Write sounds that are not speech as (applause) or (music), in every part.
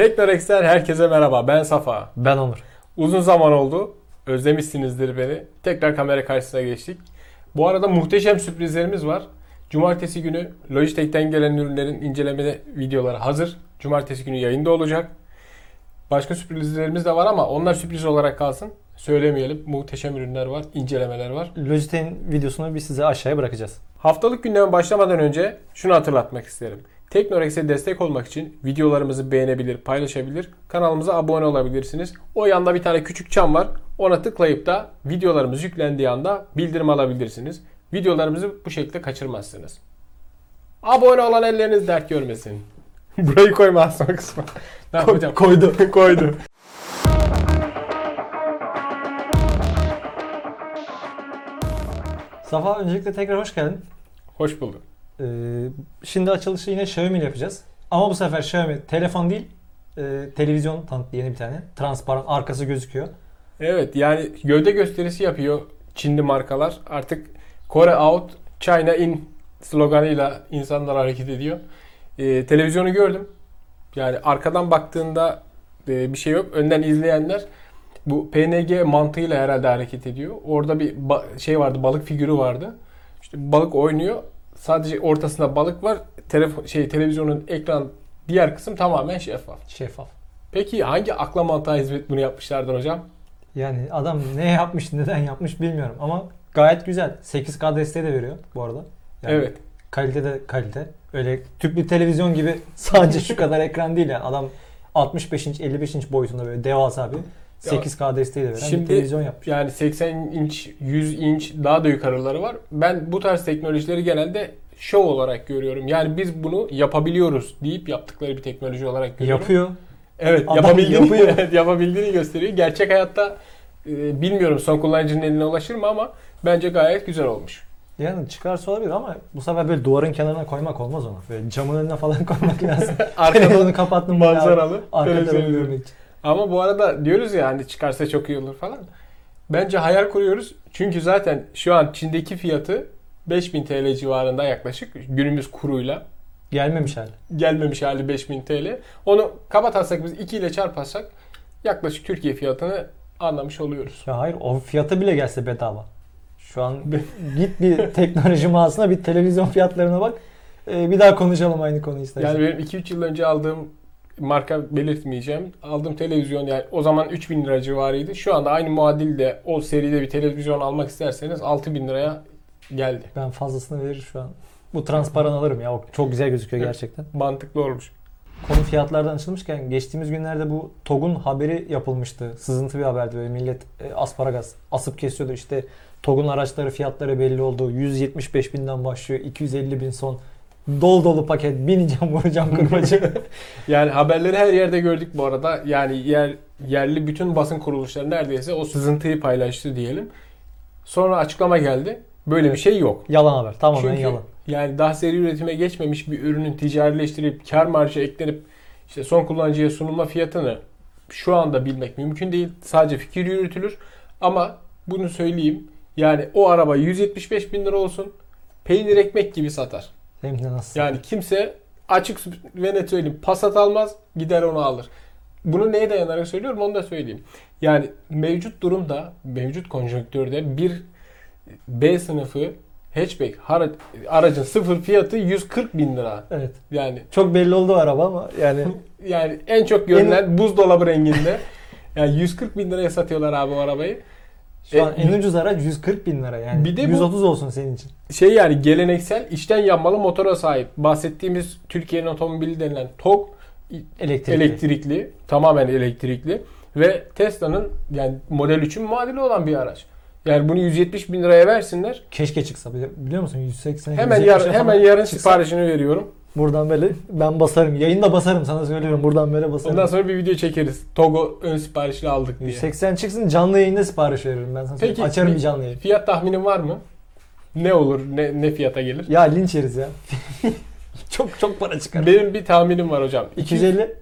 Teknorex'ten herkese merhaba. Ben Safa. Ben Onur. Uzun zaman oldu. Özlemişsinizdir beni. Tekrar kamera karşısına geçtik. Bu arada muhteşem sürprizlerimiz var. Cumartesi günü Logitech'ten gelen ürünlerin inceleme videoları hazır. Cumartesi günü yayında olacak. Başka sürprizlerimiz de var ama onlar sürpriz olarak kalsın. Söylemeyelim. Muhteşem ürünler var, incelemeler var. Logitech'in videosunu biz size aşağıya bırakacağız. Haftalık gündeme başlamadan önce şunu hatırlatmak isterim. Teknorex'e destek olmak için videolarımızı beğenebilir, paylaşabilir, kanalımıza abone olabilirsiniz. O yanda bir tane küçük çan var. Ona tıklayıp da videolarımız yüklendiği anda bildirim alabilirsiniz. Videolarımızı bu şekilde kaçırmazsınız. Abone olan elleriniz dert görmesin. (laughs) Burayı koyma son kısmı. Ne yapacağım? koydu. (laughs) (laughs) Koydu. Safa öncelikle tekrar hoş geldin. Hoş bulduk. Ee, şimdi açılışı yine Xiaomi ile yapacağız. Ama bu sefer Xiaomi telefon değil, e, televizyon tanıttı yeni bir tane. Transparan arkası gözüküyor. Evet yani gövde gösterisi yapıyor Çinli markalar. Artık Kore out, China in sloganıyla insanlar hareket ediyor. Ee, televizyonu gördüm. Yani arkadan baktığında e, bir şey yok. Önden izleyenler bu PNG mantığıyla herhalde hareket ediyor. Orada bir şey vardı, balık figürü vardı. İşte balık oynuyor. Sadece ortasında balık var. Telefon şey televizyonun ekran diğer kısım tamamen şeffaf. Şeffaf. Peki hangi akla mantığa hizmet bunu yapmışlardır hocam? Yani adam ne yapmış, neden yapmış bilmiyorum ama gayet güzel. 8K desteği de veriyor bu arada. Yani Evet. Kalite de kalite. Öyle tüplü televizyon gibi (laughs) sadece şu kadar ekran değil yani. Adam 65 inç, 55 inç boyutunda böyle devasa bir 8K desteği de veren Şimdi- bir televizyon yapmış. Yani 80 inç, 100 inç daha da yukarıları var. Ben bu tarz teknolojileri genelde şov olarak görüyorum. Yani biz bunu yapabiliyoruz deyip yaptıkları bir teknoloji olarak görüyorum. Yapıyor. Evet, Adam yapabildiğini, yapıyor. (laughs) evet, yapabildiğini gösteriyor. Gerçek hayatta e, bilmiyorum son kullanıcının eline ulaşır mı ama bence gayet güzel olmuş. Yani çıkarsa olabilir ama bu sefer böyle duvarın kenarına koymak olmaz onu. Böyle camın önüne falan (laughs) koymak lazım. (laughs) Arkada Telefonu kapattım. manzaralı. Arka televizyon tarafı izliyorum. görmek için. Ama bu arada diyoruz ya hani çıkarsa çok iyi olur falan. Bence hayal kuruyoruz. Çünkü zaten şu an Çin'deki fiyatı 5000 TL civarında yaklaşık günümüz kuruyla. Gelmemiş hali. Gelmemiş hali 5000 TL. Onu kapatarsak biz 2 ile çarparsak yaklaşık Türkiye fiyatını anlamış oluyoruz. Ya hayır o fiyata bile gelse bedava. Şu an (laughs) git bir teknoloji mağazasına bir televizyon fiyatlarına bak. Ee, bir daha konuşalım aynı konuyu istersen. Yani benim 2-3 yıl önce aldığım marka belirtmeyeceğim. Aldığım televizyon yani o zaman 3000 lira civarıydı. Şu anda aynı muadilde o seride bir televizyon almak isterseniz 6000 liraya geldi. Ben fazlasını verir şu an. Bu transparan alırım ya. Çok güzel gözüküyor Evet. gerçekten. Mantıklı olmuş. Konu fiyatlardan açılmışken geçtiğimiz günlerde bu TOG'un haberi yapılmıştı. Sızıntı bir haberdi böyle millet e, asparagas asıp kesiyordu. İşte TOG'un araçları fiyatları belli oldu. 175 binden başlıyor. 250 bin son. Dol dolu paket. Bineceğim (laughs) vuracağım kırbacı. (laughs) Yani haberleri her yerde gördük bu arada. Yani yer yerli bütün basın kuruluşları neredeyse o sızıntıyı paylaştı diyelim. Sonra açıklama geldi. Böyle bir şey yok. yalan haber. Tamamen Çünkü yalan. yani daha seri üretime geçmemiş bir ürünün ticarileştirip kar marjı eklenip işte son kullanıcıya sunulma fiyatını şu anda bilmek mümkün değil. Sadece fikir yürütülür. Ama bunu söyleyeyim. Yani o araba 175 bin lira olsun. Peynir ekmek gibi satar. Hem de nasıl? Yani kimse açık ve net söyleyeyim Passat almaz gider onu alır. Bunu neye dayanarak söylüyorum onu da söyleyeyim. Yani mevcut durumda, mevcut konjonktürde bir B sınıfı hatchback aracın sıfır fiyatı 140 bin lira. Evet. Yani Çok belli oldu araba ama yani (laughs) yani en çok görülen buzdolabı renginde. Yani 140 bin liraya satıyorlar abi o arabayı. Şu an E, en ucuz araç 140 bin lira yani. Bir de bu- 130 olsun senin için. Şey yani geleneksel içten yanmalı motora sahip. Bahsettiğimiz Türkiye'nin otomobili denilen TOG Elektrikli. elektrikli, tamamen elektrikli ve Tesla'nın yani Model 3'ün muadili olan bir araç. Yani bunu 170 bin liraya versinler. Keşke çıksa bili- biliyor musun 180 Hemen 170'e yar, hemen yarın çıksa siparişini veriyorum. Buradan böyle ben basarım. Yayında basarım sana söylüyorum. Buradan böyle basarım. Ondan sonra bir video çekeriz. Togo ön siparişli aldık diye. 180 çıksın canlı yayında sipariş veririm ben sana. Peki, söyleyeyim. Açarım bir- canlı yayın. Fiyat tahminin var mı? Ne olur? Ne, ne fiyata gelir? Ya linç yeriz ya. (laughs) çok çok para çıkar. Benim bir tahminim var hocam. 250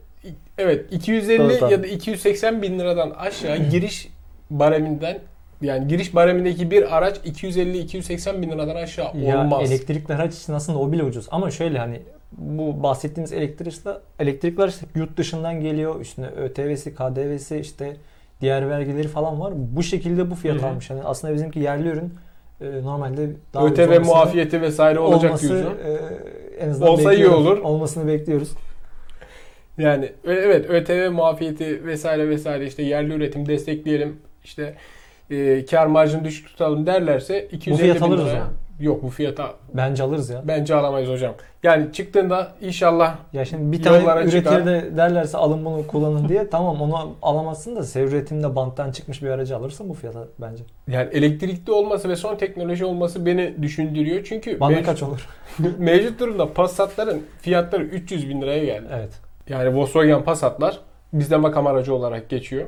Evet 250 Doğru, tamam. ya da 280 bin liradan aşağı giriş bareminden yani giriş baremindeki bir araç 250-280 bin liradan aşağı ya olmaz. elektrikli araç için aslında o bile ucuz. Ama şöyle hani bu bahsettiğimiz elektrikler, elektrikler işte yurt dışından geliyor. Üstüne ÖTV'si, KDV'si işte diğer vergileri falan var. Bu şekilde bu fiyat almış. Yani aslında bizimki yerli ürün e, normalde daha ÖTV muafiyeti vesaire olacak olması, diyorsun. e, en azından Olsa iyi olur. Olmasını bekliyoruz. Yani e- evet ÖTV muafiyeti vesaire vesaire işte yerli üretim destekleyelim işte e, kar marjını düşük tutalım derlerse 250 fiyat bin alırız liraya-. Yok bu fiyata Bence alırız ya. bence alamayız hocam. Yani çıktığında inşallah Ya şimdi bir tane üretici çıkar. de derlerse alın bunu kullanın diye (laughs) tamam onu alamazsın da sev üretimde banttan çıkmış bir aracı alırsın bu fiyata bence. yani elektrikli olması ve son teknoloji olması beni düşündürüyor. Çünkü Bana mevcut, kaç olur? (laughs) mevcut durumda Passat'ların fiyatları 300 bin liraya geldi. Evet. Yani Volkswagen Passat'lar bizde makam aracı olarak geçiyor.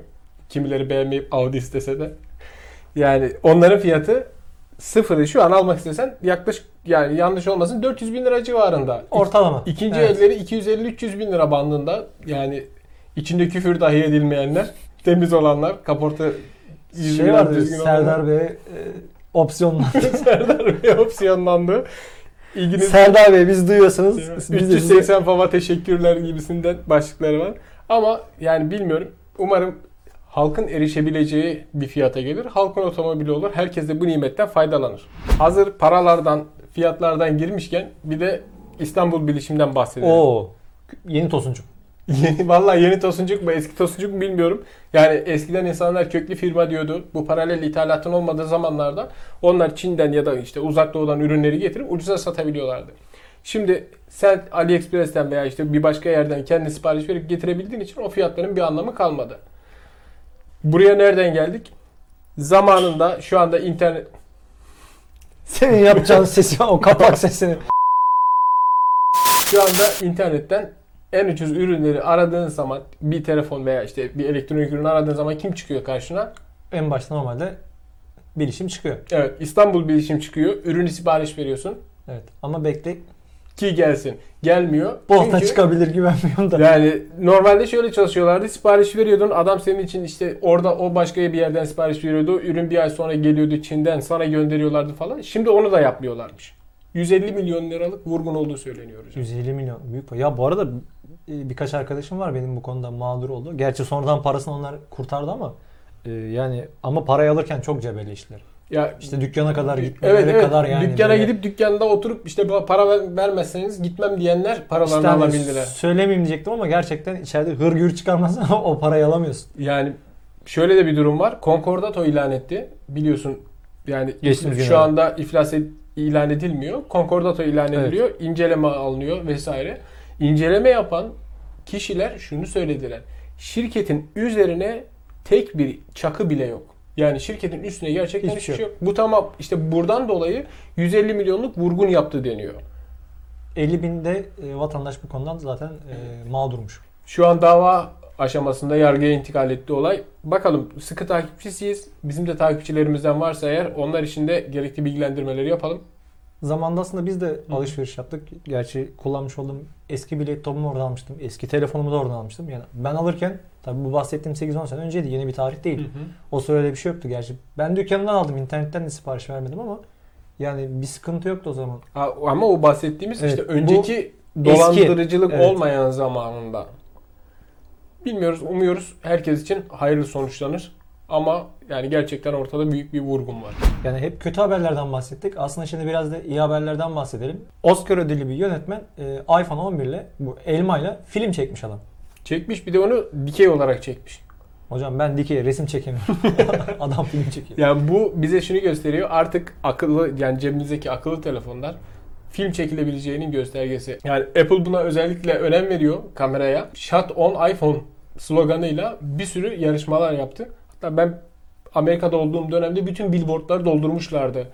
Kimileri beğenmeyip Audi istese de. Yani onların fiyatı sıfırı şu an almak istesen yaklaşık yani yanlış olmasın 400 bin lira civarında. Ortalama. İkinci Evet. elleri 250-300 bin lira bandında. Yani içinde küfür dahi edilmeyenler, (laughs) temiz olanlar, kaporta Şey vardı Serdar Bey e, opsiyonla. olanlar. (laughs) Serdar Bey opsiyonlandı. İlginiz Serdar Bey biz duyuyorsanız biz de size 380 fava teşekkürler gibisinden başlıkları var. Ama yani bilmiyorum. Umarım halkın erişebileceği bir fiyata gelir. Halkın otomobili olur. Herkes de bu nimetten faydalanır. Hazır paralardan, fiyatlardan girmişken bir de İstanbul Bilişim'den bahsedelim. Oo. Yeni tosuncuk. (laughs) Yeni, vallahi yeni tosuncuk mu eski tosuncuk mu bilmiyorum. Yani eskiden insanlar köklü firma diyordu. Bu paralel ithalatın olmadığı zamanlarda onlar Çin'den ya da işte uzak doğudan ürünleri getirip ucuza satabiliyorlardı. Şimdi sen AliExpress'ten veya işte bir başka yerden kendi sipariş verip getirebildiğin için o fiyatların bir anlamı kalmadı. Buraya nereden geldik? Zamanında şu anda internet Senin yapacağın (laughs) sesi o kapak sesini. Şu anda internetten en ucuz ürünleri aradığın zaman bir telefon veya işte bir elektronik ürün aradığın zaman kim çıkıyor karşına? En başta normalde bilişim çıkıyor. Evet İstanbul Bilişim çıkıyor. Ürünü sipariş veriyorsun Evet. Ama bekle ki gelsin. Gelmiyor. bolta Çünkü çıkabilir güvenmiyorum da. yani normalde şöyle çalışıyorlardı. Sipariş veriyordun. Adam senin için işte orada o başka bir yerden sipariş veriyordu. Ürün bir ay sonra geliyordu Çin'den. Sana gönderiyorlardı falan. Şimdi onu da yapmıyorlarmış. 150 milyon liralık vurgun olduğu söyleniyor hocam. 150 milyon büyük para. Ya bu arada e, birkaç arkadaşım var benim bu konuda mağdur oldu. Gerçi sonradan parasını onlar kurtardı ama e, yani ama parayı alırken çok cebelleştiler. Ya İşte dükkana kadar gitmeleri Evet evet. kadar yani. Dükkana böyle- gidip dükkanda oturup işte para ver- vermezseniz gitmem diyenler paralarını İşte hani alabildiler. Söylemeyeyim diyecektim ama gerçekten içeride hırgür çıkarmazsan o parayı alamıyorsun. Yani şöyle de bir durum var. Concordato ilan etti. Biliyorsun yani Geçtiğimiz şu günlerde. anda iflas ed- ilan edilmiyor. Concordato ilan Evet. ediliyor. İnceleme alınıyor vesaire. İnceleme yapan kişiler şunu söylediler. Şirketin üzerine tek bir çakı bile yok. Yani şirketin üstüne gerçekten Hiçbir şey şey yok. Bu tamam işte buradan dolayı 150 milyonluk vurgun yaptı deniyor. 50 binde e, vatandaş bu konudan zaten e, mağdurmuş. Şu an dava aşamasında yargıya intikal etti olay. Bakalım sıkı takipçisiyiz. Bizim de takipçilerimizden varsa eğer onlar için de gerekli bilgilendirmeleri yapalım. Zamanında aslında biz de Hı. alışveriş yaptık. Gerçi kullanmış olduğum eski bilet topumu oradan almıştım. Eski telefonumu da oradan almıştım. Yani ben alırken tabii bu bahsettiğim 8-10 sene önceydi. Yeni bir tarih değil. O sırada bir şey yoktu gerçi. Ben dükkanımdan aldım. internetten de sipariş vermedim ama yani bir sıkıntı yoktu o zaman. Ha, Ama o bahsettiğimiz Evet, işte önceki dolandırıcılık evet. olmayan zamanında. Bilmiyoruz, umuyoruz herkes için hayırlı sonuçlanır. Ama yani gerçekten ortada büyük bir vurgun var. Yani hep kötü haberlerden bahsettik. Aslında şimdi biraz da iyi haberlerden bahsedelim. Oscar ödüllü bir yönetmen e, iPhone 11 ile bu elma ile film çekmiş adam. Çekmiş bir de onu dikey olarak çekmiş. Hocam ben dikey resim çekemiyorum. (laughs) adam film çekiyor. Yani bu bize şunu gösteriyor. Artık akıllı yani cebimizdeki akıllı telefonlar film çekilebileceğinin göstergesi. Yani Apple buna özellikle önem veriyor kameraya. Shot on iPhone sloganıyla bir sürü yarışmalar yaptı. Hatta ben Amerika'da olduğum dönemde bütün billboardları doldurmuşlardı.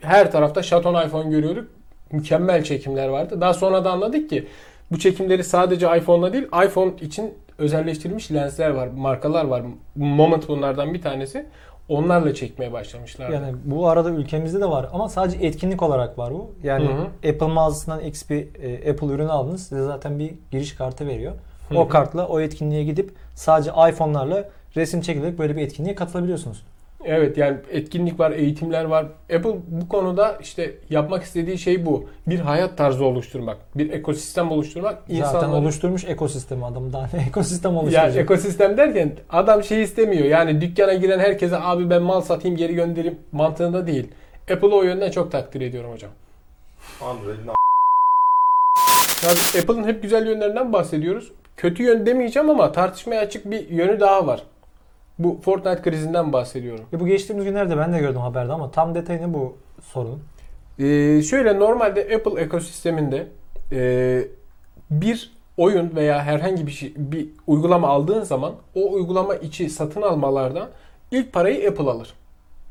Her tarafta Shot on iPhone görüyorduk. Mükemmel çekimler vardı. Daha sonra da anladık ki bu çekimleri sadece iPhone'la değil iPhone için özelleştirilmiş lensler var, markalar var. Moment bunlardan bir tanesi. Onlarla çekmeye başlamışlar. Yani bu arada ülkemizde de var ama sadece etkinlik olarak var bu. Yani Hı Apple mağazasından X bir e, Apple ürünü aldınız. Size zaten bir giriş kartı veriyor. Hı O kartla o etkinliğe gidip sadece iPhone'larla resim çekilerek böyle bir etkinliğe katılabiliyorsunuz. Evet yani etkinlik var, eğitimler var. Apple bu konuda işte yapmak istediği şey bu. Bir hayat tarzı oluşturmak, bir ekosistem oluşturmak. Zaten insanları- oluşturmuş ekosistemi adam daha ne ekosistem Ya oluşturacak. ekosistem derken adam şey istemiyor. Yani dükkana giren herkese abi ben mal satayım geri göndereyim mantığında değil. Apple'ı o yönden çok takdir ediyorum hocam. Android'in Yani Apple'ın hep güzel yönlerinden bahsediyoruz. Kötü yön demeyeceğim ama tartışmaya açık bir yönü daha var. Bu Fortnite krizinden bahsediyorum. E bu geçtiğimiz günlerde ben de gördüm haberde ama tam detayı ne bu sorunun? Ee, şöyle normalde Apple ekosisteminde e, bir oyun veya herhangi bir şey bir uygulama aldığın zaman o uygulama içi satın almalarda ilk parayı Apple alır.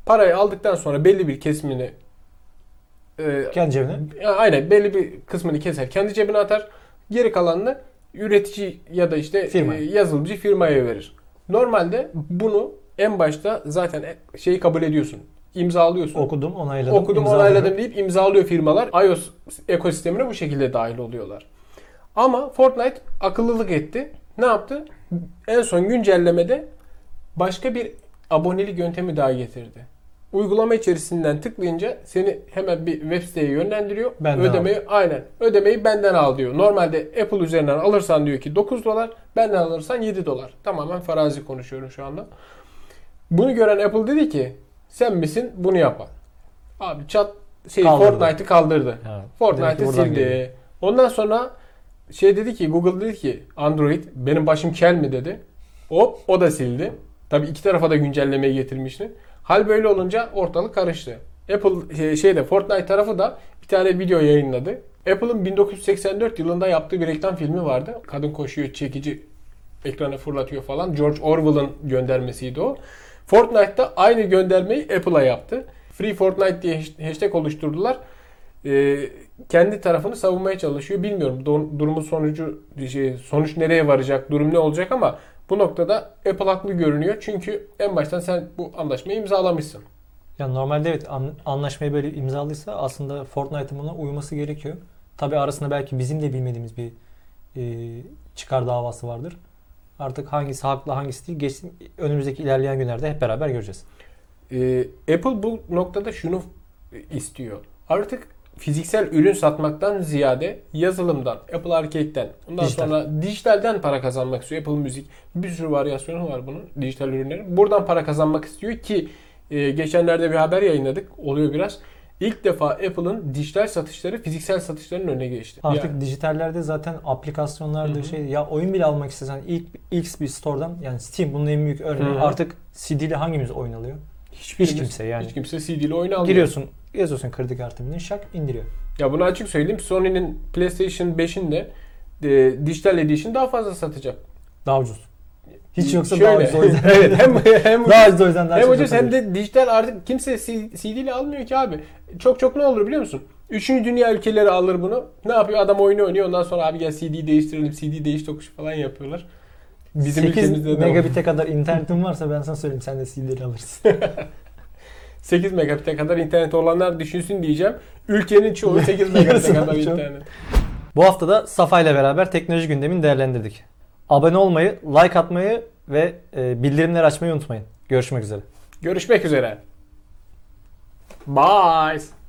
Parayı aldıktan sonra belli bir kesimini e, Kendi cebine. aynen belli bir kısmını keser kendi cebine atar. Geri kalanını üretici ya da işte Firma. e, yazılımcı firmaya verir. Normalde bunu en başta zaten şeyi kabul ediyorsun. İmzalıyorsun. Okudum, onayladım. Okudum imzaladım. onayladım deyip imzalıyor firmalar. iOS ekosistemine bu şekilde dahil oluyorlar. Ama Fortnite akıllılık etti. Ne yaptı? En son güncellemede başka bir abonelik yöntemi daha getirdi. Uygulama içerisinden tıklayınca seni hemen bir web siteye yönlendiriyor. Benden ödemeyi aynen. Ödemeyi benden al diyor. Normalde Apple üzerinden alırsan diyor ki 9 dolar, benden alırsan 7 dolar. Tamamen farazi konuşuyorum şu anda. Bunu gören Apple dedi ki sen misin bunu yapan? Abi chat şey. Fortnite'ı kaldırdı. Evet. Fortnite'ı sildi. geliyor. Ondan sonra şey dedi ki Google dedi ki Android benim başım kel mi dedi. Hop o da sildi. Tabii iki tarafa da güncellemeyi getirmişti. Hal böyle olunca ortalık karıştı. Apple şey- şeyde Fortnite tarafı da bir tane video yayınladı. Apple'ın 1984 yılında yaptığı bir reklam filmi vardı. Kadın koşuyor, çekici ekrana fırlatıyor falan. George Orwell'ın göndermesiydi o. Fortnite'da aynı göndermeyi Apple'a yaptı. Free Fortnite diye hash- hashtag oluşturdular. Ee, kendi tarafını savunmaya çalışıyor. Bilmiyorum durumun sonucu şey, sonuç nereye varacak, durum ne olacak ama bu noktada Apple haklı görünüyor. Çünkü en baştan sen bu anlaşmayı imzalamışsın. Ya normalde evet an- anlaşmayı böyle imzalıysa aslında Fortnite'ın buna uyması gerekiyor. Tabi arasında belki bizim de bilmediğimiz bir e, çıkar davası vardır. Artık hangisi haklı hangisi değil geçsin önümüzdeki ilerleyen günlerde hep beraber göreceğiz. Ee, Apple bu noktada şunu istiyor. Artık fiziksel ürün satmaktan ziyade yazılımdan, Apple Arcade'den, ondan Dijital. sonra dijitalden para kazanmak istiyor. Apple Müzik bir sürü varyasyonu var bunun dijital ürünlerin. Buradan para kazanmak istiyor ki e, geçenlerde bir haber yayınladık. Oluyor biraz. İlk defa Apple'ın dijital satışları fiziksel satışların önüne geçti. Artık Yani dijitallerde zaten aplikasyonlarda Hı hı. şey ya oyun bile almak istesen ilk X bir store'dan yani Steam bunun en büyük örneği Hı hı. artık CD'li hangimiz oyun alıyor? hiçbir hiç kimse yani. Hiç kimse CD'li oyun almıyor. Giriyorsun yazıyorsun kredi kartını şak indiriyor. Ya bunu açık söyleyeyim. Sony'nin PlayStation 5'in de e, dijital edition daha fazla satacak. Daha ucuz. Hiç yoksa Şöyle, daha ucuz o yüzden. (laughs) evet hem hem (laughs) daha ucuz o yüzden daha hem ucuz hem de dijital artık kimse CD ile almıyor ki abi. Çok çok ne olur biliyor musun? Üçüncü dünya ülkeleri alır bunu. Ne yapıyor? Adam oyunu oynuyor. Ondan sonra abi gel CD değiştirelim. CD değiş tokuşu falan yapıyorlar. Bizim 8 ülkemizde de megabit'e kadar internetin varsa ben sana söyleyeyim sen de CD'li alırsın. (laughs) 8 megabit'e kadar internet olanlar düşünsün diyeceğim. Ülkenin çoğu (laughs) 8 megabit'e kadar internet. Bu hafta da Safa ile beraber teknoloji gündemini değerlendirdik. Abone olmayı, like atmayı ve e, bildirimleri açmayı unutmayın. Görüşmek üzere. Görüşmek üzere. Bye.